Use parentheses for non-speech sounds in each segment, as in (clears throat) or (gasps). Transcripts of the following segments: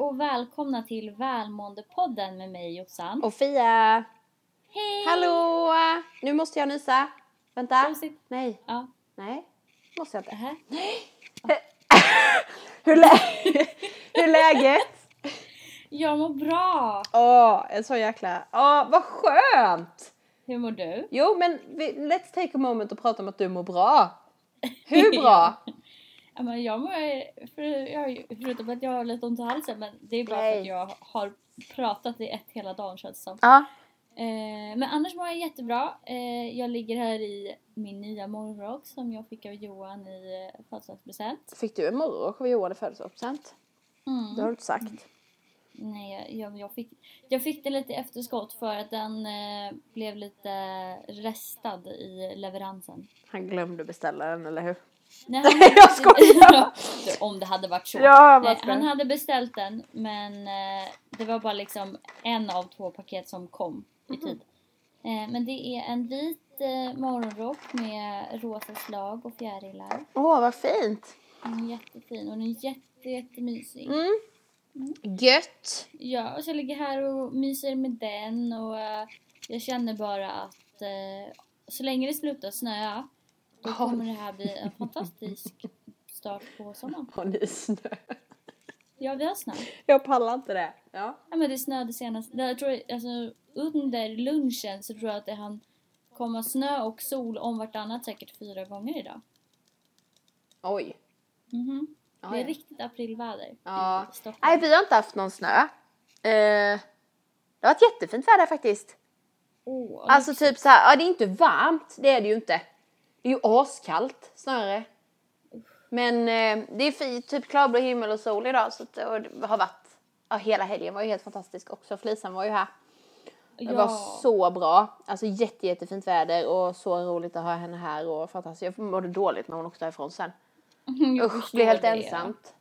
och välkomna till Välmåendepodden med mig Jossan. Och Fia! Hej! Hallå! Nu måste jag nysa. Vänta. Prosit. Nej. Ja. Nej. Måste jag inte. Aha. (gasps) Hur, lä- (laughs) Hur är läget? Jag mår bra! Åh, en så jäkla... Åh, vad skönt! Hur mår du? Jo, men vi, let's take a moment och prata om att du mår bra. Hur bra? (laughs) Ja, men jag mår, för, jag, förutom att jag har lite ont i halsen, men det är bara för Nej. att jag har pratat i ett hela dagen känns det som. Ja. Eh, men annars mår jag jättebra. Eh, jag ligger här i min nya morgonrock som jag fick av Johan i eh, födelsedagspresent. Fick du en morgonrock av Johan i födelsedagspresent? Mm. Det har du inte sagt. Nej, jag, jag, fick, jag fick det lite efterskott för att den eh, blev lite restad i leveransen. Han glömde beställa den, eller hur? Nej, Jag skojar! Om det hade varit så. Ja, jag Nej, han hade beställt den men eh, det var bara liksom en av två paket som kom i Mhm. tid. Eh, men det är en vit eh, morgonrock med rosa slag och fjärilar. Åh, vad fint! Den är jättefin och den är jätte, jättemysig. Mm. Gött! Ja, och så jag ligger här och myser med den och jag känner bara att så länge det slutar snöa då kommer det här bli en fantastisk start på sommaren. Har ni snö? Ja, vi har snö. Jag pallar inte det. Ja. Ja men det snöade senast. Jag tror, alltså, under lunchen så tror jag att det hann komma snö och sol om vartannat säkert fyra gånger idag. Oj. Mhm. Ja, det är ja. riktigt aprilväder Ja. Nej, vi har inte haft någon snö. Eh, det har varit jättefint väder faktiskt. Åh, Alltså typ så här, ja det är inte varmt, det är det ju inte. Det är ju askallt snarare. Men eh, det är fint, typ klarblå himmel och sol idag så att, och det har varit, ja hela helgen var ju helt fantastisk också. Flisan var ju här. Det ja. var så bra. Alltså jätte, jättefint väder och så roligt att ha henne här och fantastiskt. Jag mådde dåligt när hon åkte därifrån sen. Jag Usch, förstår blev helt det. ensamt.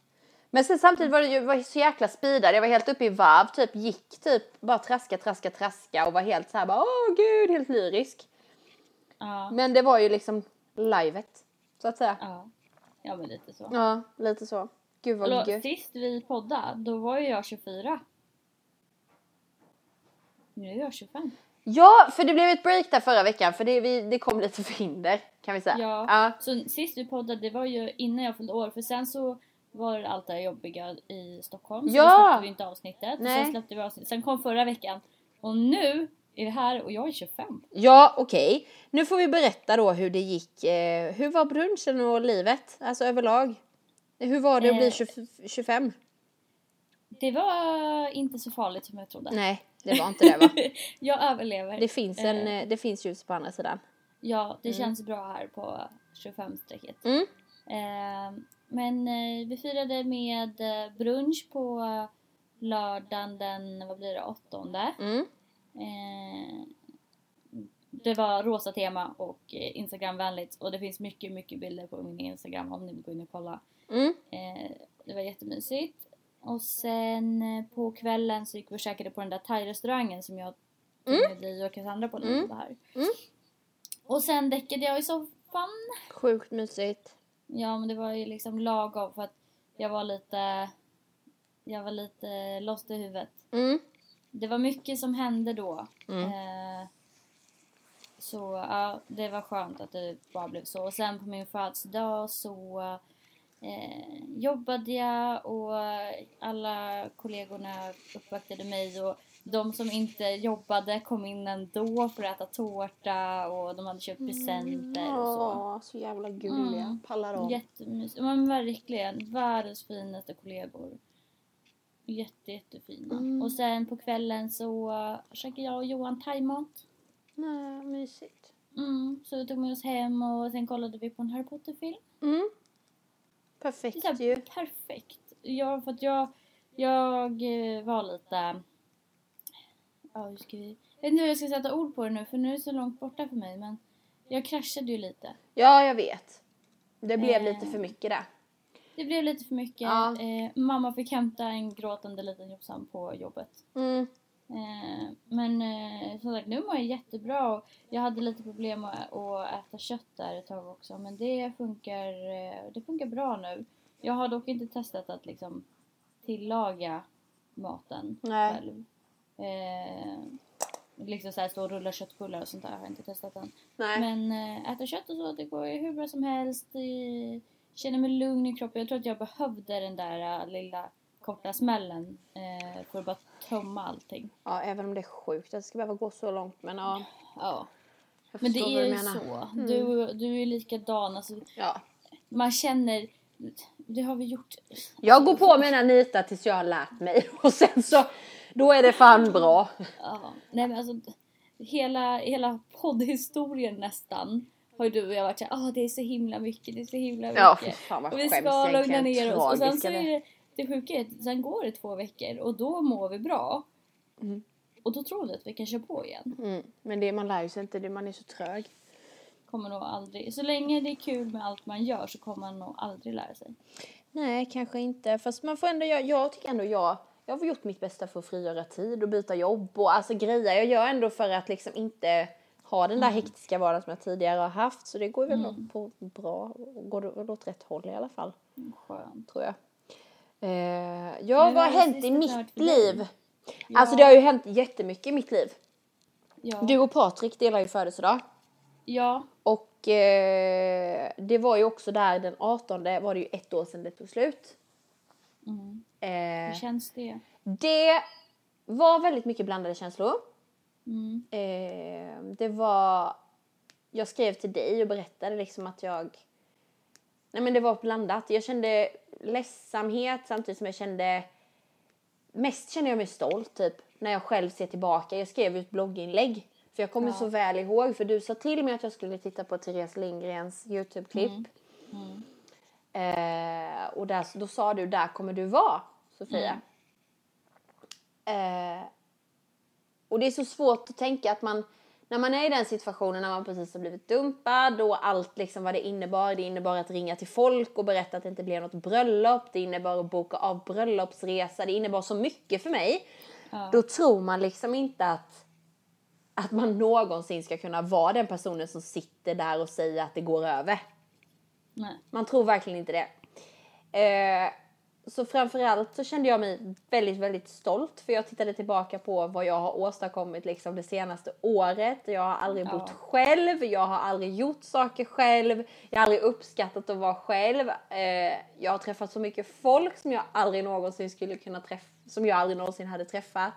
Men sen samtidigt var det ju var så jäkla speedad. Jag var helt uppe i varv, typ gick typ bara traska, traska, traska och var helt så här bara åh gud, helt lyrisk. Ja, Men det var ju liksom livet, så att säga. ja. ja men lite så. Ja, lite så. Gud vad Hallå, gött. sist vi poddade, då var ju jag 24. Nu är jag 25. Ja, för det blev ett break där förra veckan för det, vi, det kom lite förhinder kan vi säga. Ja. ja. Så sist vi poddade, det var ju innan jag fyllde år. För sen så var det allt det här jobbiga i Stockholm. Så Ja! då släppte vi inte avsnittet. Nej. Sen släppte vi avsnittet. Sen kom förra veckan. Och nu är vi här och jag är 25. Ja, okej. Nu får vi berätta då hur det gick. Eh, hur var brunchen och livet? Alltså överlag. Hur var det att bli Eh. 20, 25? Det var inte så farligt som jag trodde. Nej, det var inte det va? (laughs) Jag överlever. Det finns, en, Eh. eh, det finns ljus på andra sidan. Ja, det känns bra här på 25-strecket. Mm. Eh, men eh, vi firade med eh, brunch på lördagen den, vad blir det, åttonde. Mm. Eh, det var rosa tema och eh, Instagramvänligt och det finns mycket, mycket bilder på min Instagram om ni vill gå in och kolla. Mm. Eh, det var jättemysigt. Och sen på kvällen så gick vi och käkade på den där thai-restaurangen som jag tog med dig och Cassandra på Mm. här. Mm. Och sen däckade jag i soffan. Sjukt mysigt. Ja men det var ju liksom lagom för att jag var lite jag var lite lost i huvudet. Mm. Det var mycket som hände då. Mm. Eh, så ja, det var skönt att det bara blev så. Och sen på min födelsedag så eh, jobbade jag och alla kollegorna uppvaktade mig och de som inte jobbade kom in ändå för att äta tårta och de hade köpt presenter och så. Åh, så jävla gulliga. Mm. Pallar de. Jättemysigt. Men verkligen, världens finaste kollegor. Jätte, jättefina. Mm. Och sen på kvällen så käkade jag och Johan thaimat. Nej, mysigt. Mm, så vi tog med oss hem och sen kollade vi på en Harry Potter-film. Mm. Perfekt här ju. perfekt. Ja, för att jag, jag eh, var lite... Ja, hur ska vi... Jag vet inte hur jag ska sätta ord på det nu för nu är det så långt borta för mig men jag kraschade ju lite. Ja, jag vet. Det blev Eh. lite för mycket där. Det blev lite för mycket. Ja. Eh, mamma fick hämta en gråtande liten Jossan på jobbet. Mm. Eh, men eh, som sagt, nu mår jag jättebra. Och jag hade lite problem att, att äta kött där ett tag också. Men det funkar, eh, det funkar bra nu. Jag har dock inte testat att liksom tillaga maten Nej. själv. Eh, liksom såhär stå och rulla köttbullar och sånt där har jag inte testat än. Nej. Men eh, äta kött och så, det går ju hur bra som helst. Eh, känner mig lugn i kroppen. Jag tror att jag behövde den där eh, lilla korta smällen eh, för att bara tömma allting. Ja, även om det är sjukt att det ska behöva gå så långt. Men ja, Ja. Men det är ju så. Mm. Du, du är likadan. Alltså, Ja. man känner... Det har vi gjort. Jag går på mina nitar tills jag har lärt mig. (laughs) Och sen så, då är det fan bra. Ja. Nej men alltså, hela, hela poddhistorien nästan har ju du och jag varit såhär, ah det är så himla mycket, det är så himla mycket. Ja, fan vad och vi ska lugna ner oss. Och sen så är det. det, det sjuka är att sen går det två veckor och då mår vi bra. Mm. Och då tror vi att vi kan köra på igen. Mm. Men det, man lär ju sig inte, det, man är så trög. Kommer nog aldrig, så länge det är kul med allt man gör så kommer man nog aldrig lära sig. Nej, kanske inte. Fast man får ändå, jag, jag tycker ändå jag, jag har gjort mitt bästa för att frigöra tid och byta jobb och alltså grejer jag gör ändå för att liksom inte ha den där hektiska vardagen som jag tidigare har haft. Så det går väl Mm. på bra, går åt rätt håll i alla fall, Skönt. tror jag. Eh, ja, vad har hänt i mitt liv? Alltså det har ju hänt jättemycket i mitt liv. Ja. Du och Patrik delar ju födelsedag. ja. Och eh, det var ju också där den 18 var det ju ett år sedan det tog slut. Mm. Eh, Hur känns det? det var väldigt mycket blandade känslor. Mm. Eh, det var... Jag skrev till dig och berättade liksom att jag... Nej men det var blandat. Jag kände ledsamhet samtidigt som jag kände... Mest kände jag mig stolt typ när jag själv ser tillbaka. Jag skrev ju ett blogginlägg. För jag kommer Ja. så väl ihåg för du sa till mig att jag skulle titta på Therese Lindgrens Youtube-klipp. Mm. Eh, och där, då sa du, där kommer du vara, Sofia. Mm. Eh, och det är så svårt att tänka att man, när man är i den situationen när man precis har blivit dumpad och allt liksom vad det innebar. Det innebar att ringa till folk och berätta att det inte blev något bröllop. Det innebar att boka av bröllopsresa. Det innebar så mycket för mig. Ja. Då tror man liksom inte att, att man någonsin ska kunna vara den personen som sitter där och säger att det går över. Nej. Man tror verkligen inte det. Eh, så framförallt så kände jag mig väldigt, väldigt stolt för jag tittade tillbaka på vad jag har åstadkommit liksom det senaste året. Jag har aldrig Ja. bott själv, jag har aldrig gjort saker själv, jag har aldrig uppskattat att vara själv. Eh, jag har träffat så mycket folk som jag aldrig någonsin skulle kunna träffa, som jag aldrig någonsin hade träffat.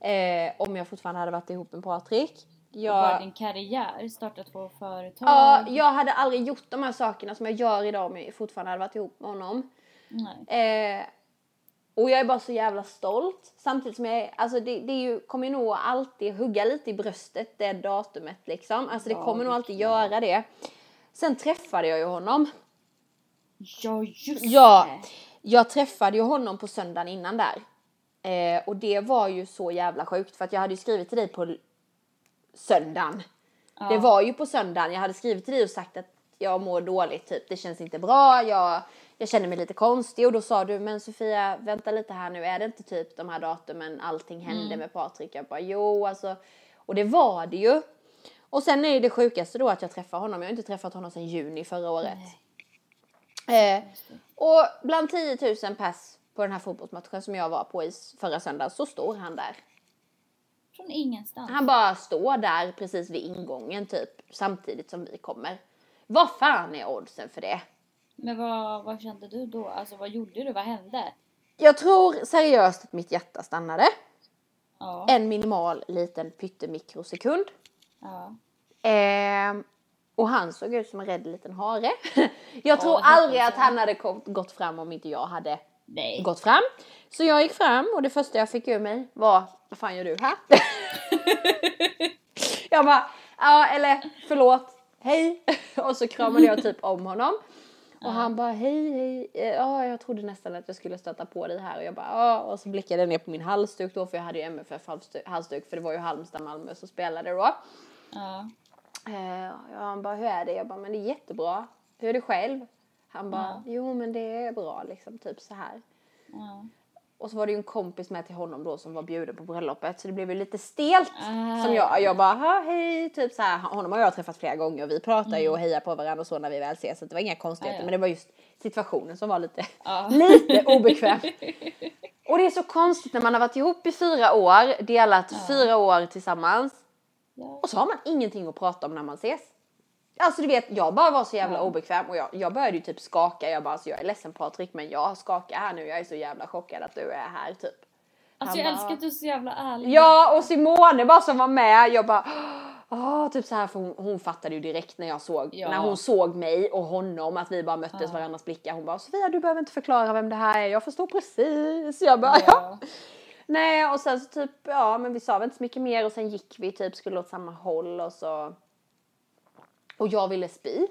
Eh, om jag fortfarande hade varit ihop med Patrik. Jag, din karriär, starta två företag. ja, jag hade aldrig gjort de här sakerna som jag gör idag om jag fortfarande hade varit ihop med honom. Eh, och jag är bara så jävla stolt. Samtidigt som jag alltså det, det är ju, kommer nog alltid hugga lite i bröstet det datumet liksom. Alltså det Ja, kommer nog alltid göra det. Sen träffade jag ju honom. Ja, just Ja, det. jag träffade ju honom på söndagen innan där. Eh, och det var ju så jävla sjukt för att jag hade ju skrivit till dig på söndagen. Ja. Det var ju på söndagen jag hade skrivit till dig och sagt att jag mår dåligt typ. Det känns inte bra. Jag, jag känner mig lite konstig och då sa du men Sofia vänta lite här nu är det inte typ de här datumen allting hände Mm. med Patrik? Jag bara jo alltså. Och det var det ju. Och sen är ju det sjukaste då att jag träffar honom. Jag har inte träffat honom sedan juni förra året. Eh, och bland 10 000 pass på den här fotbollsmatchen som jag var på i förra söndagen så står han där. Från ingenstans. Han bara står där precis vid ingången typ samtidigt som vi kommer. Vad fan är oddsen för det? Men vad, vad kände du då? Alltså vad gjorde du? Vad hände? Jag tror seriöst att mitt hjärta stannade. Ja. En minimal liten pyttemikrosekund. ja. Ehm, och han såg ut som en rädd liten hare. (laughs) Jag tror det aldrig att han hade gått fram om inte jag hade Nej. gått fram. Så jag gick fram och det första jag fick ur mig var Vad fan gör du här? (laughs) jag bara Ja eller förlåt, hej. (laughs) och så kramade jag typ om honom. Och han bara hej hej, Eh, ja jag trodde nästan att jag skulle stöta på dig här och jag bara ja och så blickade jag ner på min halsduk då för jag hade ju MFF halsduk- halsduk för det var ju Halmstad Malmö som spelade då. Ja. Eh, och han bara, hur är det? Jag bara, men det är jättebra. Hur är det själv? Han bara, Ja. jo men det är bra liksom, typ så här. ja. Och så var det ju en kompis med till honom då som var bjuden på bröllopet så det blev ju lite stelt. Ah, som jag, jag bara, hej, typ så här. Honom har jag träffat flera gånger och vi pratar Mm. ju och hejar på varandra och så när vi väl ses. Så det var inga konstigheter Ah, ja. men det var just situationen som var lite, Ja. (laughs) lite obekväm. (laughs) Och det är så konstigt när man har varit ihop i fyra år, delat fyra år tillsammans och så har man ingenting att prata om när man ses. Alltså du vet, jag bara var så jävla Ja. obekväm och jag, jag började ju typ skaka. Jag bara, alltså, jag är ledsen Patrik men jag skakar här nu. Jag är så jävla chockad att du är här typ. Alltså jag bara- älskar att du är så jävla ärlig. Ja och Simone bara som var med. Jag bara, åh, typ så här för hon, hon fattade ju direkt när jag såg, Ja. när hon såg mig och honom att vi bara möttes Ja. varandras blickar. Hon bara, Sofia du behöver inte förklara vem det här är. Jag förstår precis. Jag bara, ja. Ja. (laughs) Nej och sen så typ, ja men vi sa väl inte så mycket mer och sen gick vi typ, skulle åt samma håll och så. Och jag ville spy.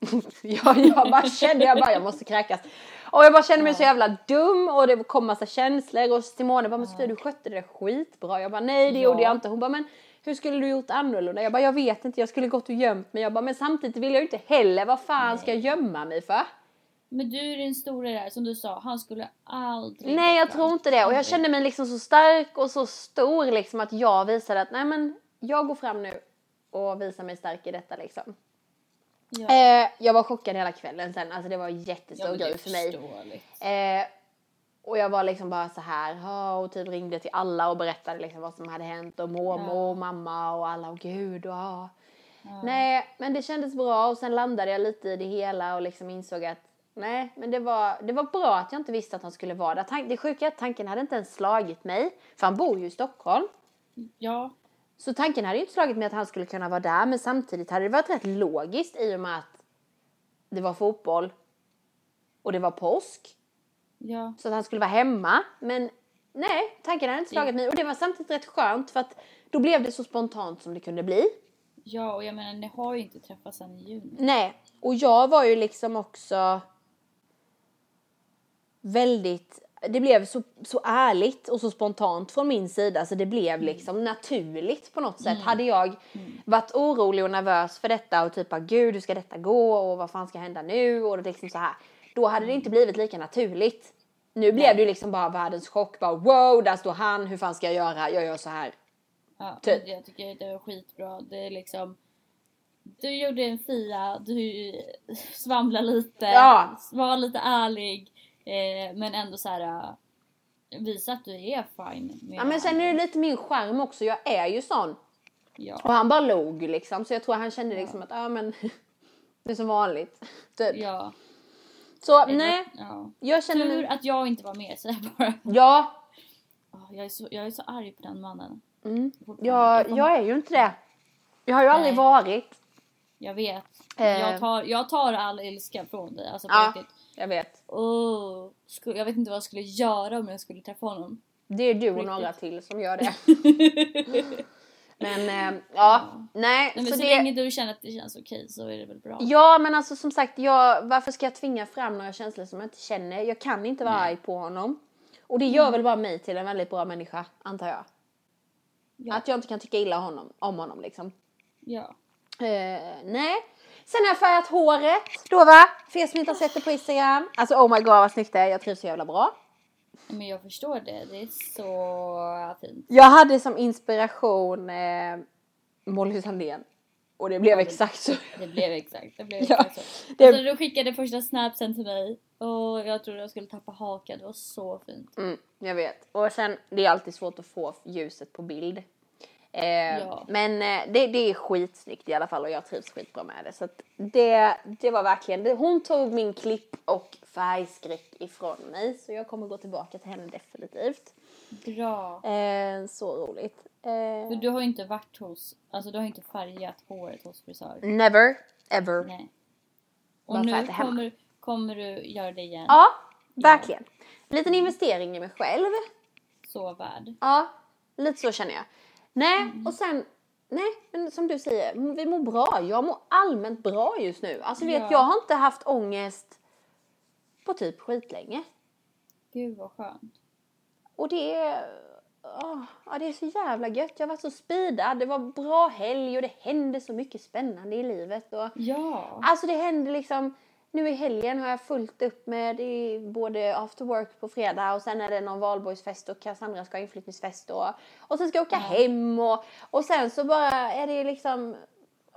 (laughs) jag, jag bara kände, jag bara jag måste kräkas. Och jag bara kände mig så jävla dum och det kom massa känslor och Simone bara men Sofia du skötte det skitbra. Jag bara nej det Ja. gjorde jag inte. Hon bara men hur skulle du gjort annorlunda? Jag bara jag vet inte jag skulle gått och gömt mig. Jag bara men samtidigt vill jag ju inte heller vad fan ska jag gömma mig för? Men du är den stora där, som du sa, han skulle aldrig... Nej jag tror inte det och jag kände mig liksom så stark och så stor liksom att jag visade att nej men jag går fram nu och visar mig stark i detta liksom. Ja, Eh, jag var chockad hela kvällen sen, alltså det var en jättestor grej för mig. Eh, och jag var liksom bara så här ja, och typ ringde till alla och berättade liksom vad som hade hänt och mormor Ja. och mamma och alla och gud och ja. Ja. Nej, men det kändes bra och sen landade jag lite i det hela och liksom insåg att nej, men det var, det var bra att jag inte visste att han skulle vara där. Tank, det sjuka är att tanken hade inte ens slagit mig, för han bor ju i Stockholm. Ja, Så tanken hade ju inte slagit mig att han skulle kunna vara där, men samtidigt hade det varit rätt logiskt i och med att det var fotboll och det var påsk. ja, Så att han skulle vara hemma. Men nej, tanken hade inte slagit mig. Och det var samtidigt rätt skönt för att då blev det så spontant som det kunde bli. ja, och jag menar ni har ju inte träffats sen i juni. Nej, och jag var ju liksom också väldigt det blev så, så ärligt och så spontant från min sida så det blev liksom naturligt på något sätt. Hade jag varit orolig och nervös för detta och typ bara gud hur ska detta gå och vad fan ska hända nu och liksom så här. Då hade det inte blivit lika naturligt. Nu blev det ju liksom bara världens chock. Bara wow, där står han. Hur fan ska jag göra? Jag gör så här. Ja, Typ. jag tycker det var skitbra. Det är liksom... Du gjorde en Fia, du (laughs) svamlade lite, Ja. var lite ärlig. Eh, men ändå så här äh, visa att du är fine med Ja, men sen är det lite min charm också. Jag är ju sån. Ja, Och han bara log liksom. Så jag tror han kände liksom att ja men (laughs) det är som vanligt. Typ. ja. Så nej, ja. jag känner Tur mig... att jag inte var med säger jag bara. Ja, Åh, jag, är så, jag är så arg på den mannen. mm. Fortfarande. jag, är ju inte det. Jag har ju aldrig Nej. varit. Jag vet. Eh. Jag, tar, jag tar all ilska från dig. Alltså Ja. riktigt. Jag vet. Oh, jag vet inte vad jag skulle göra om jag skulle träffa honom. Det är du och Riktigt. några till som gör det. (laughs) Men eh, ja, nej. Nej, men så så, det... länge du känner att det känns okej så är det väl bra. Ja men alltså som sagt, jag, varför ska jag tvinga fram några känslor som jag inte känner? Jag kan inte vara Nej. arg på honom. Och det gör väl bara mig till en väldigt bra människa, antar jag. Ja. Att jag inte kan tycka illa honom, om honom liksom. Ja. Eh, nej. Sen har jag färgat håret. Då va? För er som inte har sett det på Instagram. Alltså oh my god vad snyggt det är. Jag trivs så jävla bra. Men jag förstår det. Det är så fint. Jag hade som inspiration eh, Molly Sandén. Och det blev Ja, exakt så. Det blev exakt, det blev (laughs) Ja, exakt så. det- Alltså, du skickade första snapsen till mig och jag trodde jag skulle tappa hakan. Det var så fint. Mm, jag vet. Och sen, det är alltid svårt att få ljuset på bild. Eh, Ja. Men eh, det, det är skitsnyggt i alla fall och jag trivs skitbra med det. Så det, det var verkligen, det, hon tog min klipp och färgskräck ifrån mig. Så jag kommer gå tillbaka till henne definitivt. Bra. Eh, så roligt. Eh, du har ju inte varit hos, alltså du har inte färgat håret hos frisör. never, ever. Nej. Och nu kommer, kommer du göra det igen. Ja, verkligen. Liten investering i mig själv. Så värd. Ja, lite så känner jag. Nej, och sen, nej, men som du säger, vi mår bra. Jag mår allmänt bra just nu. Alltså du vet, Ja. jag har inte haft ångest på typ skitlänge. Gud vad skönt. Och det är, åh, ja, det är så jävla gött. Jag varit så speedad. Det var bra helg och det hände så mycket spännande i livet. Och, Ja. Alltså det hände liksom, nu i helgen har jag fullt upp med det är både after work på fredag och sen är det någon valborgsfest och Cassandra ska ha inflyttningsfest och, och sen ska jag åka hem och, och sen så bara är det liksom,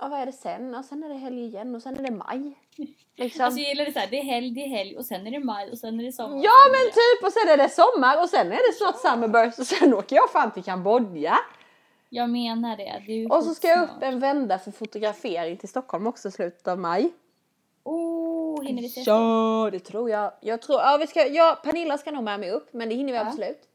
ja vad är det sen? Och sen är det helg igen och sen är det maj. (laughs) Liksom. Alltså jag gillar det såhär, det är helg, det är helg och sen är det maj och sen är det sommar. Ja men typ och sen är det sommar och sen är det snart summerburst och sen (laughs) åker jag fan till Kambodja. Jag menar det. det Och så ska jag upp en vända för fotografering till Stockholm också i slutet av maj. Oh, hinner vi ses? Ja det tror jag. Jag tror, ja, vi ska, ja Pernilla ska nog med mig upp men det hinner vi Ja. absolut.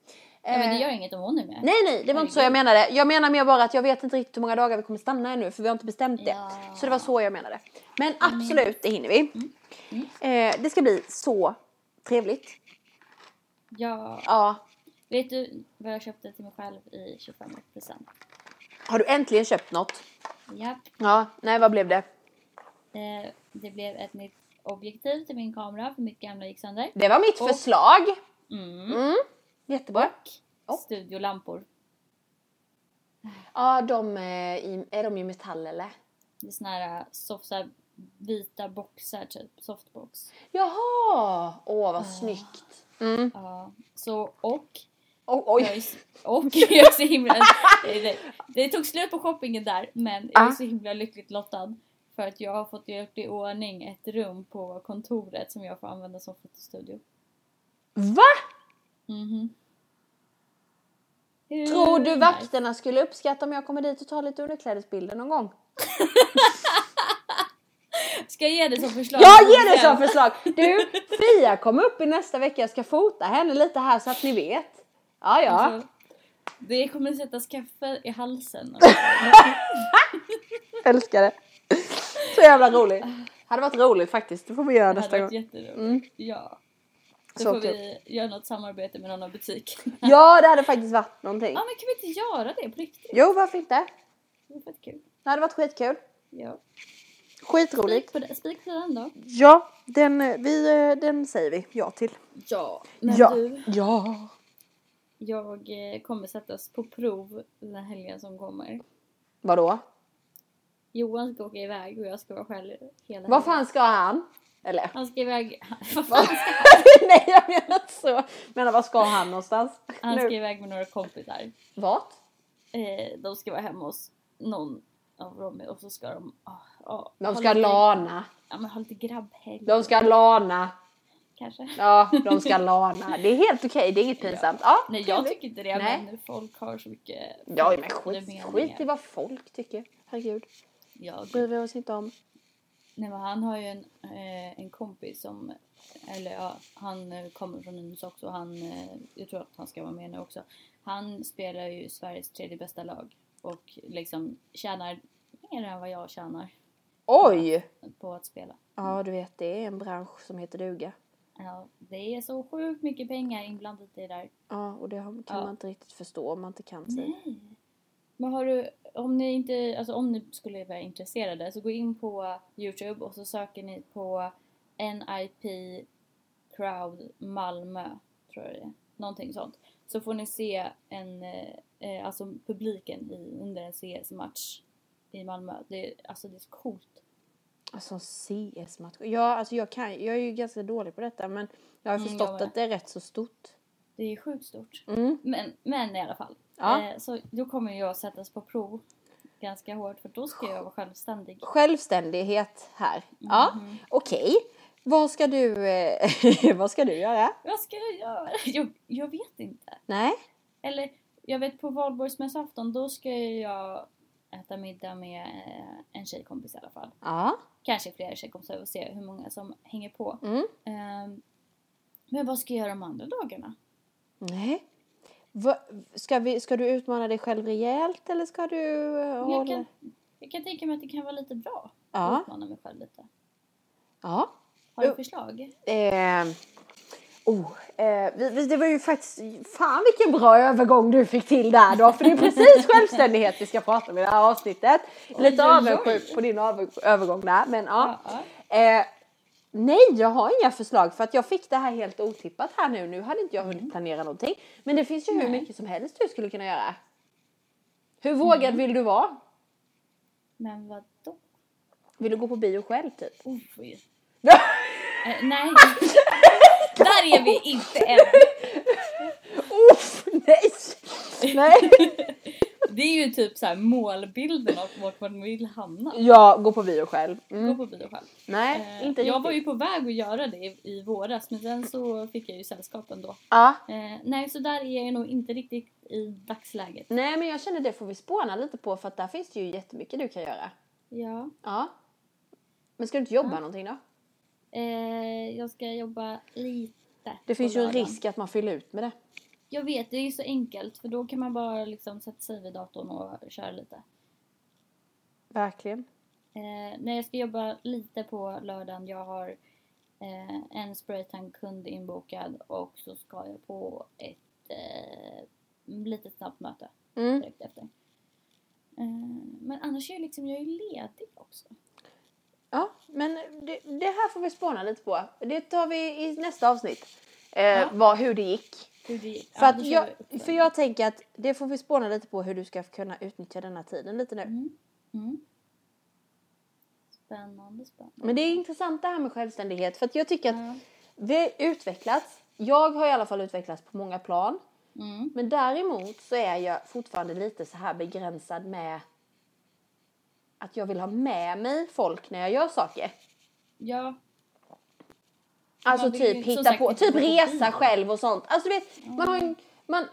Ja, men det Eh, gör inget om hon är med. Nej nej det var inte så jag menade. Jag menar mer bara att jag vet inte riktigt hur många dagar vi kommer stanna ännu för vi har inte bestämt det. Ja. Så det var så jag menade. Men absolut det hinner vi. Mm. Eh, det ska bli så trevligt. Ja. Ja. Vet du vad jag köpte till mig själv i 25 present? Har du äntligen köpt något? Japp. Ja, nej vad blev det? Eh, det blev ett nytt objektiv till min kamera för mitt gamla gick sönder. Det var mitt Och- förslag. Mm. Mm. Jättebra. Och studiolampor. Ja, de är, i, är de i metall eller? Det är såna här, soft, så här vita boxar typ, softbox. Jaha! Åh vad snyggt. Mm. Ja, så och Oh, jag är, oj. och (laughs) jag är så himla... (laughs) det, det, tog slut på shoppingen där men jag är Ah. så himla lyckligt lottad. För att jag har fått gjort i ordning ett rum på kontoret som jag får använda som fotostudio. Va? Mhm. Hur Tror du vakterna skulle uppskatta om jag kommer dit och tar lite underklädesbilder någon gång? (laughs) Ska jag ge det som förslag? Jag ger det som förslag! Du, Fia kommer upp i nästa vecka. Jag ska fota henne lite här så att ni vet. Ja, ja. Alltså, det kommer sättas kaffe i halsen. (laughs) (laughs) Älskar det. Så jävla roligt. Hade varit roligt faktiskt. Det får vi göra Det nästa hade gång. varit jätteroligt. Mm. Ja. Så, Så får kul. vi göra något samarbete med någon av butikerna. (laughs) Ja, det hade faktiskt varit någonting. Ja men kan vi inte göra det på riktigt? Jo, varför inte? Det är fett kul. Det hade varit skitkul. Ja. Skitroligt. Spik på, det- spik på den då. Ja, den, eh, vi, eh, den säger vi ja till. Ja. Men ja. du, Ja. jag eh, kommer sättas på prov den här helgen som kommer. Vadå? Johan ska åka iväg och jag ska vara själv hela Vad fan ska han? Eller? Han ska iväg... (laughs) Vad fan ska (laughs) Nej, jag menar inte så. Men vad ska han någonstans? Han ska Nu. iväg med några kompisar. Vart? Eh, de ska vara hemma hos någon av dem och så ska de... ah, ah, De ska lite- lana. Ja men ha lite grabbhelg. De ska lana. Kanske. Ja, de ska (laughs) lana. Det är helt okej, det är inget pinsamt. Ja, Nej jag tycker inte det Nej. men folk har så mycket... Ja, men skit, skit i vad folk tycker. Herregud. Ja, Bryr vi oss inte om. nej, men han har ju en, eh, en kompis som... Eller ja, han eh, kommer från Nynäs också. och Han, eh, jag tror att han ska vara med nu också. Han spelar ju Sveriges tredje bästa lag. Och liksom tjänar mer än vad jag tjänar Oj! på att spela. Ja, du vet, det är en bransch som heter duga. Ja, det är så sjukt mycket pengar inblandat i det där. Ja, och det kan Ja. man inte riktigt förstå om man inte kan sig. Nej. Men har du, om ni inte, alltså om ni skulle vara intresserade så gå in på Youtube och så söker ni på NIP Crowd Malmö, tror jag det är. Någonting sånt. Så får ni se en, eh, eh, alltså publiken i, under en CS-match i Malmö. Det, alltså det är så coolt. Alltså CS-match. Ja, alltså jag, kan, jag är ju ganska dålig på detta men jag har Mm, förstått jag att det är rätt så stort. Det är sjukt stort. Mm. Men, men i alla fall. Ja. Eh, så då kommer jag sättas på prov ganska hårt för då ska jag vara självständig. Självständighet här. Ja, Mhm. okej. Vad ska du, eh, (laughs) vad ska du göra? Vad ska jag göra? (laughs) Jag, jag vet inte. Nej? Eller jag vet på valborgsmässoafton då ska jag äta middag med eh, en tjejkompis i alla fall. Ja. Kanske flera tjejkompisar och se hur många som hänger på. Mm. Ehm, men vad ska jag göra de andra dagarna? Nej. Va, ska, vi, ska du utmana dig själv rejält eller ska du Jag hålla... kan, jag kan tänka mig att det kan vara lite bra Ja. att utmana mig själv lite. Ja. Har du förslag? Eh, oh, eh, det var ju faktiskt, fan vilken bra övergång du fick till där då, för det är (laughs) precis självständighet vi ska prata om i det här avsnittet. Lite avundsjuk på din över, övergång där, men ja. Ja, ja. Eh, nej, jag har inga förslag för att jag fick det här helt otippat här nu. Nu hade inte jag hunnit planera någonting. Men det finns ju hur Mm. Nej. mycket som helst du skulle kunna göra. Hur vågad Mm. vill du vara? Men vadå? Vill du gå på bio själv typ? Oj. (laughs) Eh, nej. Där är vi inte än. Uff, nej! Nej! (laughs) Det är ju typ så här målbilden av vart man vill hamna. Ja, gå på bio själv. Gå Mm. på bio själv. Nej, Eh, inte jag riktigt. var ju på väg att göra det i, i våras men sen så fick jag ju sällskap ändå. Ja. Eh, nej så där är jag nog inte riktigt i dagsläget. Nej, men jag känner det får vi spåna lite på för att där finns det ju jättemycket du kan göra. Ja. Ja. Men ska du inte jobba Ja. någonting då? Eh, jag ska jobba lite. Det finns ju en risk att man fyller ut med det. Jag vet, det är så enkelt för då kan man bara liksom sätta sig vid datorn och köra lite. Verkligen. Eh, nej, jag ska jobba lite på lördagen. Jag har eh, en spraytan-kund inbokad och så ska jag på ett eh, litet snabbt möte Mm. direkt efter. Eh, men annars är jag liksom, jag är ledig också. Ja, men det, det här får vi spåna lite på. Det tar vi i nästa avsnitt. Eh, Ja. vad, hur det gick. Det. För, att jag, för jag tänker att det får vi spåna lite på hur du ska kunna utnyttja denna tiden lite nu. Mm. Mm. Spännande, spännande. Men det är intressant det här med självständighet för att jag tycker att har utvecklats. Jag har i alla fall utvecklats på många plan. Mm. Men däremot så är jag fortfarande lite så här begränsad med att jag vill ha med mig folk när jag gör saker. Ja, Alltså typ hitta sagt på, typ resa själv och sånt. Alltså du vet, man har ju, man,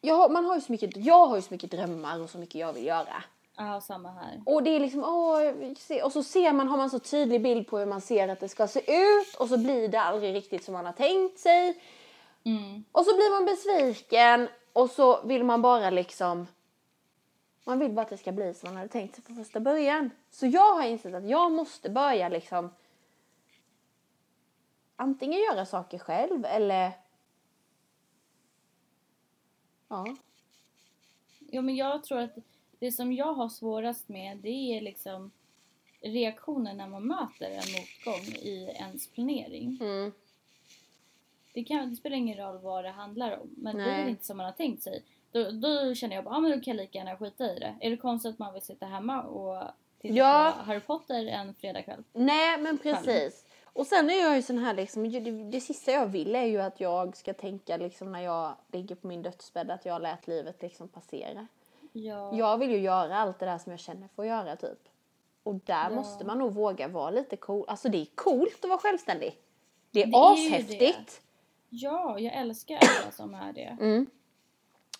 jag har, man har ju så mycket, jag har ju så mycket drömmar och så mycket jag vill göra. ja samma här. Och det är liksom, åh, och så ser man, har man så tydlig bild på hur man ser att det ska se ut och så blir det aldrig riktigt som man har tänkt sig. Mm. Och så blir man besviken och så vill man bara liksom man vill bara att det ska bli som man hade tänkt sig från första början. Så jag har insett att jag måste börja liksom antingen göra saker själv eller ja. Ja, men jag tror att det som jag har svårast med det är liksom reaktionen när man möter en motgång i ens planering. Mm. Det, kan, det spelar ingen roll vad det handlar om, men Nej. det inte som man har tänkt sig då, då känner jag bara, ah, men då kan jag lika gärna skita i det. Är det konstigt att man vill sitta hemma och titta Ja. på Harry Potter en fredagkväll? Nej men precis. Och sen är jag ju sån här liksom, det, det sista jag vill är ju att jag ska tänka liksom när jag ligger på min dödsbädd att jag lät livet liksom passera. Ja. Jag vill ju göra allt det där som jag känner för att göra typ. Och där Ja. måste man nog våga vara lite cool. Alltså det är coolt att vara självständig. Det är Det är ju ashäftigt. ja, jag älskar alla som är det. Mm.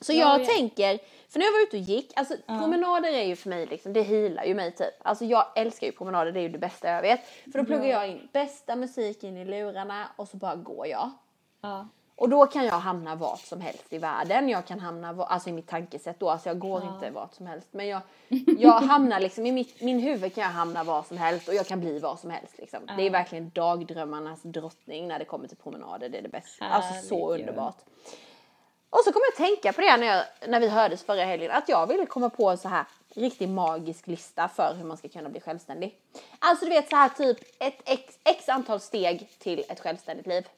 Så Ja, jag jag- tänker, för när jag var ute och gick, alltså Ja. promenader är ju för mig liksom, det healar ju mig typ. Alltså jag älskar ju promenader, det är ju det bästa jag vet. För då pluggar Ja. jag in bästa musiken i lurarna och så bara går jag. Ja. Och då kan jag hamna vart som helst i världen. Jag kan hamna, alltså i mitt tankesätt då, alltså jag går Ja. inte vart som helst. Men jag, jag hamnar liksom, i mitt, min huvud kan jag hamna var som helst och jag kan bli vad som helst liksom. Det är Ja. verkligen dagdrömmarnas drottning när det kommer till promenader, det är det bästa. Alltså så underbart. Och så kom jag att tänka på det när, jag, när vi hördes förra helgen, att jag ville komma på en så här riktigt magisk lista för hur man ska kunna bli självständig. Alltså du vet så här typ ett x, x antal steg till ett självständigt liv.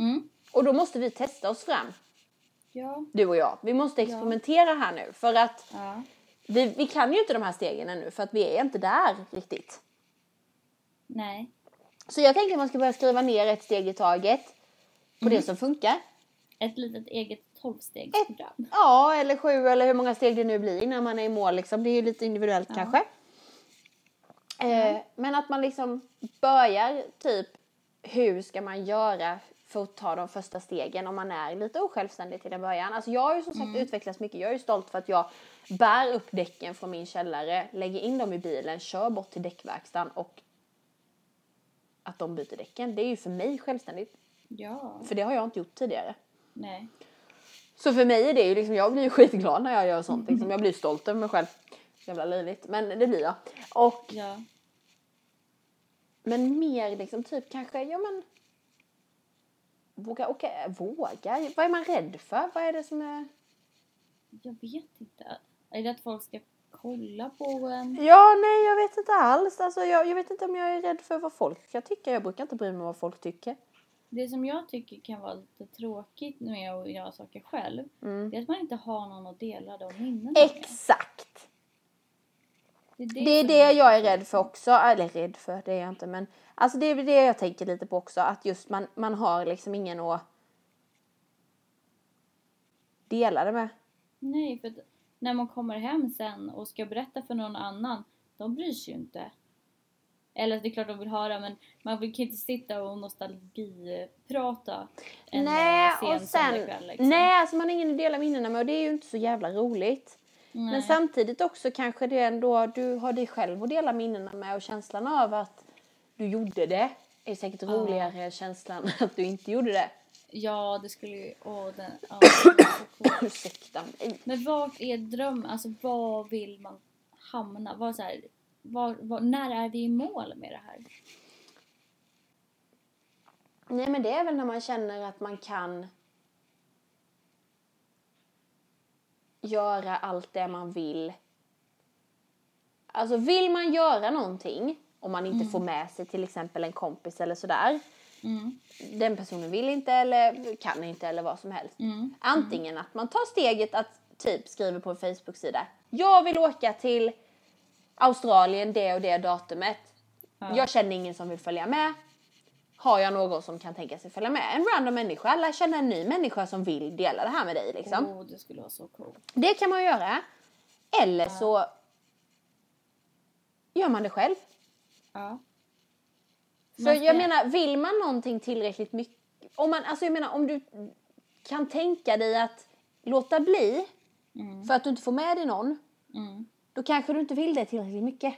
Mm. Och då måste vi testa oss fram, Ja. du och jag. Vi måste experimentera här nu för att Ja. vi, vi kan ju inte de här stegen ännu för att vi är inte där riktigt. Nej. Så jag tänker att man ska börja skriva ner ett steg i taget på det som funkar. Ett litet eget tolvstegsprogram. Ja, eller sju eller hur många steg det nu blir när man är i mål liksom. Det är ju lite individuellt kanske. Eh, men att man liksom börjar typ hur ska man göra för att ta de första stegen om man är lite osjälvständig till en början. Alltså jag har ju som sagt utvecklats mycket. Jag är ju stolt för att jag bär upp däcken från min källare, lägger in dem i bilen, kör bort till däckverkstan och att de byter däcken. Det är ju för mig självständigt. Ja. För det har jag inte gjort tidigare. Nej. Så för mig är det ju liksom, jag blir ju (laughs) skitglad när jag gör sånt liksom. Jag blir stolt över mig själv. Jävla löjligt, men det blir jag. Och, Ja. men mer liksom typ kanske, ja men. Våga, okej, våga. Vad är man rädd för? Vad är det som är? Jag vet inte. Är det att folk ska kolla på en? Ja, nej jag vet inte alls. Alltså jag, jag vet inte om jag är rädd för vad folk ska tycka. Jag brukar inte bry mig om vad folk tycker. Det som jag tycker kan vara lite tråkigt med att göra saker själv. Mm. Det är att man inte har någon att dela de minnena med. Exakt! Det är Det är som det jag är rädd för också. Eller rädd för, det är jag inte. Men alltså det är det jag tänker lite på också. Att just man, man har liksom ingen att dela det med. Nej, för när man kommer hem sen och ska berätta för någon annan, de bryr sig ju inte. Eller det är klart de vill höra men man kan inte sitta och nostalgiprata en Nej, eh, sen och sen, söndagkväll liksom. nej, alltså man har ingen att dela minnena med och det är ju inte så jävla roligt. Nej. Men samtidigt också kanske det ändå, du har dig själv att dela minnena med och känslan av att du gjorde det är säkert Ja. roligare än känslan (laughs) att du inte gjorde det. Ja, det skulle ju... Åh, den, ja. (coughs) Ursäkta mig. Men vart är drömmen? Alltså var vill man hamna? Var så här, var, var, när är vi i mål med det här? Nej men det är väl när man känner att man kan göra allt det man vill. Alltså vill man göra någonting om man inte får med sig till exempel en kompis eller sådär. Mm. Den personen vill inte eller kan inte eller vad som helst. Mm. Antingen att man tar steget att typ skriver på en Facebook-sida. Jag vill åka till Australien det och det datumet. Ja. Jag känner ingen som vill följa med. Har jag någon som kan tänka sig följa med? En random människa. Lär känna en ny människa som vill dela det här med dig liksom. Åh, det skulle vara så coolt. Det kan man göra. Eller så gör man det själv. Ja. Ska- jag menar, vill man någonting tillräckligt mycket. Om man, alltså jag menar om du kan tänka dig att låta bli Mm. för att du inte får med dig någon. Mm. Då kanske du inte vill det tillräckligt mycket.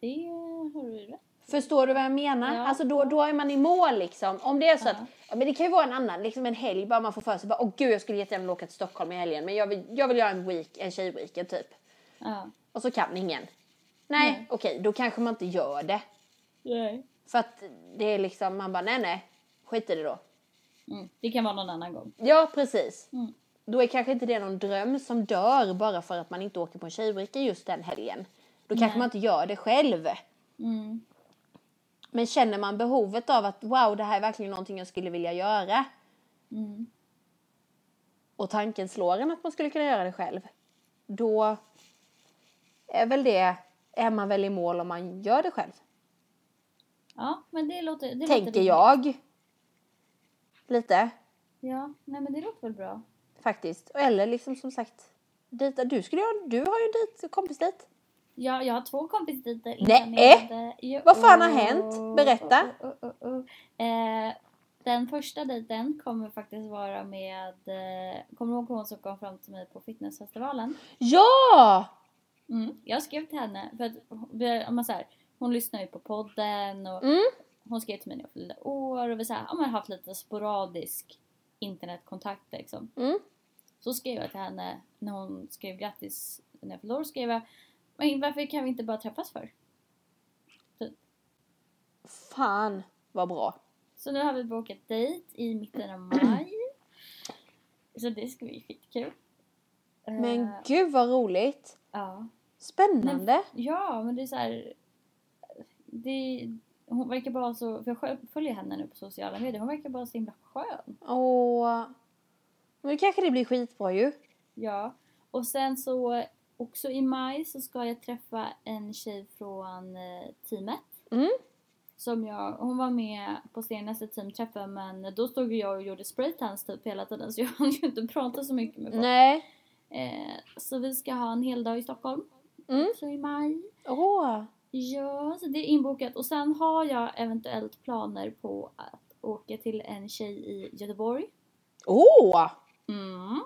Det har du rätt. Förstår du vad jag menar? Ja. Alltså då, då är man i mål liksom. Om det är så Ja. att, ja, men det kan ju vara en annan, liksom en helg bara man får för sig bara, åh gud jag skulle jättegärna åka till Stockholm i helgen men jag vill, jag vill göra en week, en tjejweekend typ. Ja. Och så kan ingen. Nej, Nej. okej då kanske man inte gör det. Nej. För att det är liksom, man bara nej nej, skit i det då. Mm. Det kan vara någon annan gång. Ja precis. Mm. Då är kanske inte det någon dröm som dör bara för att man inte åker på en tjejweekend just den helgen. Då kanske Nej. man inte gör det själv. Mm. Men känner man behovet av att wow, det här är verkligen någonting jag skulle vilja göra. Mm. Och tanken slår en att man skulle kunna göra det själv. Då är väl det, är man väl i mål om man gör det själv. Ja, men det låter... Det låter Tänker rimligt. jag. Lite, Ja, nej men det låter väl bra. Faktiskt. Eller liksom som sagt, dejta. Du, skulle, göra- du har ju en dejt, kompis dejt. Ja, jag har två kompisdejter Nej. Jo. Vad fan har hänt? Berätta. Oh, oh, oh, oh. Eh, den första dejten kommer faktiskt vara med... Eh, kommer du ihåg hon som kom fram till mig på fitnessfestivalen? Ja! Mm. Jag skrev till henne, för att om man så här, hon lyssnar ju på podden och Mm. hon skrev till mig när jag fyllde år och vi så här, ja, men haft lite sporadisk internetkontakt liksom. Mm. Så skrev jag till henne när hon skrev grattis när jag år skrev jag men varför kan vi inte bara träffas för? Fan vad bra. Så nu har vi bokat dejt i mitten av maj. (clears throat) Så det ska bli skitkul. Men Eh, gud vad roligt. ja. Spännande. ja, men det är så här. Det, hon verkar bara så, för jag följer henne nu på sociala medier, hon verkar bara så himla skön. Åh. Men då kanske det blir skitbra ju. Ja, och sen så också i maj så ska jag träffa en tjej från eh, teamet. Mm. Som jag, hon var med på senaste teamträffen men då stod jag och gjorde spraytans typ hela tiden så jag hann ju inte prata så mycket med folk. Nej. Eh, så vi ska ha en hel dag i Stockholm. Mm. Också i maj. Åh. Ja, så det är inbokat. Och sen har jag eventuellt planer på att åka till en tjej i Göteborg. Åh! Mm.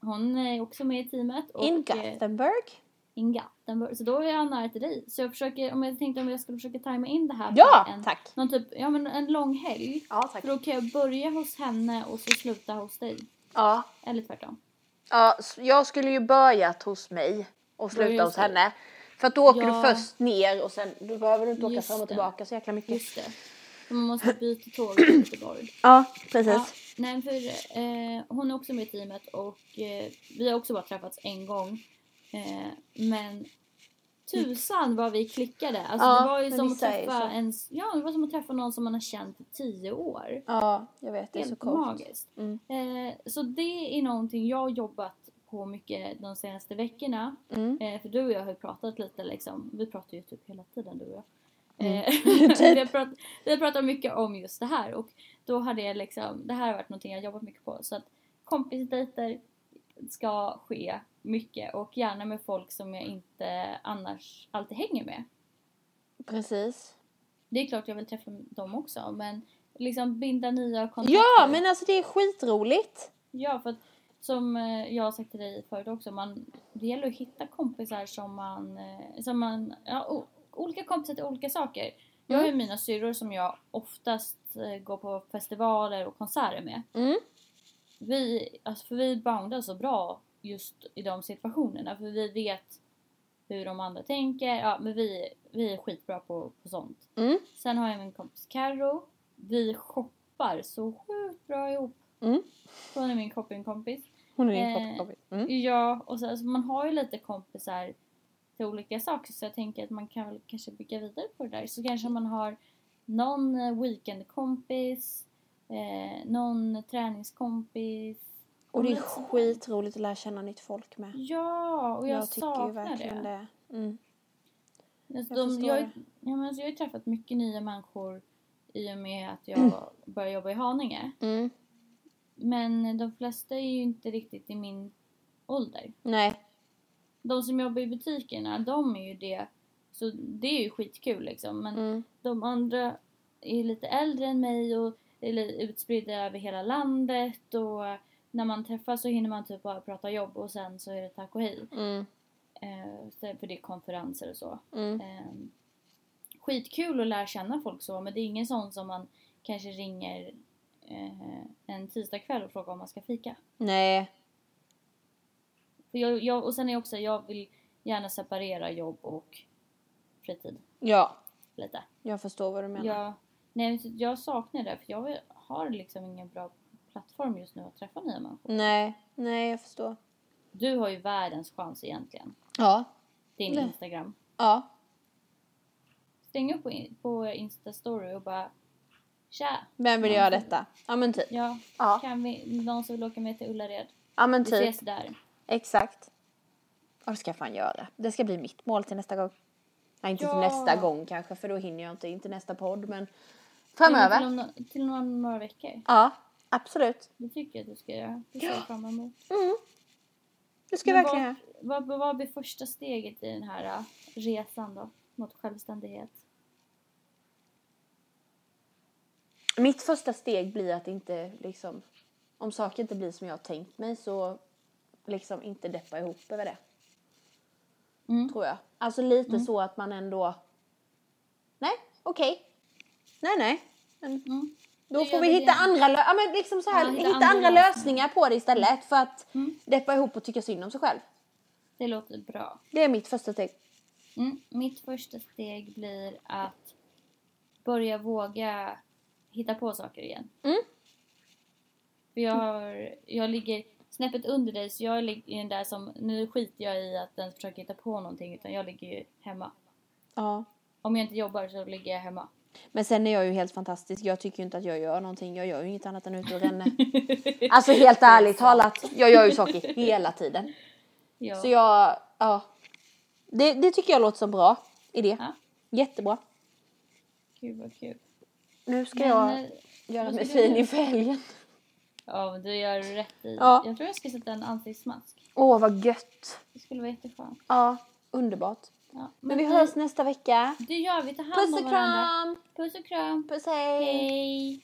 Hon är också med i teamet. Och, In eh, Gothenburg. in Gothenburg. Så då är jag nära till dig. Så jag försöker, om jag tänkte om jag skulle försöka tajma in det här Ja, på en, tack. någon typ, ja men en lång helg. Ja, tack. För då kan jag börja hos henne och så sluta hos dig. Ja. Eller tvärtom. ja, jag skulle ju börjat hos mig och sluta hos henne. För att då åker Ja. du först ner och sen då behöver du inte åka Just fram och det. tillbaka så jäkla mycket. Just det. Så man måste byta tåg till Göteborg. Ja, precis. Ja, nej, för eh, hon är också med i teamet och eh, vi har också bara träffats en gång. Eh, men tusan vad vi klickade. Alltså, Ja, det var ju som att träffa så. en, ja, det var som att träffa någon som man har känt i tio år. Ja, jag vet. Det är så Helt coolt. magiskt. Mm. Eh, så det är någonting jag har jobbat på mycket de senaste veckorna. Mm. Eh, för du och jag har ju pratat lite liksom. Vi pratar ju typ hela tiden du och jag. Mm. Eh, Typ. (laughs) (laughs) vi, har pratat, vi har pratat mycket om just det här och då har det liksom, det här har varit någonting jag jobbat mycket på. Så att kompisdejter, ska ske mycket och gärna med folk som jag inte annars alltid hänger med. Precis. Det är klart jag vill träffa dem också men liksom binda nya kontakter. Ja, men alltså det är skitroligt. Ja, för att som eh, jag har sagt till dig förut också, man, det gäller att hitta kompisar som man, eh, som man ja, o- olika kompisar till olika saker. Jag har ju mina syrror som jag oftast eh, går på festivaler och konserter med. Mm. Vi, alltså för vi bondar så bra just i de situationerna för vi vet hur de andra tänker. Ja, men vi, vi är skitbra på, på sånt. Mm. Sen har jag min kompis Karo. Vi shoppar så sjukt bra ihop. Mm. Hon är min shoppingkompis. Hon är din Eh, shoppingkompis. Mm. Ja, och så, alltså, man har ju lite kompisar till olika saker så jag tänker att man kan väl kanske bygga vidare på det där. Så kanske man har någon eh, weekendkompis, eh, någon träningskompis. Och det är skitroligt att lära känna nytt folk med. Ja, och jag, jag tycker ju saknar verkligen det. det. Mm. Alltså, Jag de, jag, det. ja, men alltså, jag har ju träffat mycket nya människor i och med att jag började jobba i Haninge. Mm. Men de flesta är ju inte riktigt i min ålder. Nej. De som jobbar i butikerna, de är ju det. Så det är ju skitkul liksom. Men Mm. de andra är lite äldre än mig och är utspridda över hela landet. Och när man träffas så hinner man typ bara prata jobb och sen så är det tack och hej. Mm. Eh, för det är konferenser och så. Mm. Eh, skitkul att lära känna folk så men det är ingen sån som man kanske ringer eh, en tisdagkväll och frågar om man ska fika. Nej. För jag, jag, och sen är jag också, jag vill gärna separera jobb och fritid Ja. lite. Jag förstår vad du menar. Jag, nej, jag saknar det för jag har liksom ingen bra plattform just nu att träffa nya människor. Nej. Nej, jag förstår. Du har ju världens chans egentligen. Ja. Din Nej. Instagram. Ja. Stäng upp på, på Insta-story och bara Tja! Vem vill göra detta? Ja men typ. Ja, Ja. kan vi, någon som vill åka med till Ullared? Ja men Vi typ. ses där. Exakt. Och det ska jag fan göra. Det ska bli mitt mål till nästa gång. Nej, inte Ja. till nästa gång kanske för då hinner jag inte. Inte nästa podd men framöver. Till, om, till några, några veckor. Ja, absolut. Det tycker jag att du ska göra. Det ser jag fram emot. Mm. Det ska jag Men verkligen vad, vad, vad blir första steget i den här äh, resan då? Mot självständighet? Mitt första steg blir att inte liksom, om saker inte blir som jag har tänkt mig så liksom inte deppa ihop över det. Mm. Tror jag. Alltså lite så att man ändå, nej, okej. Nej, nej. Men Mm. då får vi hitta andra, lö- ja, men liksom så här, Ja, hitta, hitta andra, andra lösningar. lösningar. på det istället för att Mm. deppa ihop och tycka synd om sig själv. Det låter bra. Det är mitt första steg. Mm. Mitt första steg blir att börja våga hitta på saker igen. Mm. För jag, har, jag ligger snäppet under dig så jag ligger den där som, nu skiter jag i att den försöker hitta på någonting utan jag ligger ju hemma. Ja. Om jag inte jobbar så ligger jag hemma. Men sen är jag ju helt fantastisk. Jag tycker ju inte att jag gör någonting. Jag gör ju inget annat än ute och ränner. (laughs) Alltså helt ärligt talat. Jag gör ju saker hela tiden. Ja. Så jag, ja. Det, det tycker jag låter som bra idé. Ja. Jättebra. Gud vad kul. Nu ska Men, jag eh, göra mig fin inför helgen. Ja, men du gör rätt i. Ja. Jag tror jag ska sätta en ansiktsmask. Åh, vad gött. Det skulle vara jätteskönt. Ja, underbart. Ja. Men vi hörs nästa vecka. Det gör vi. Ta hand Puss om och varandra. kram. Puss och kram. Puss hej. Hej.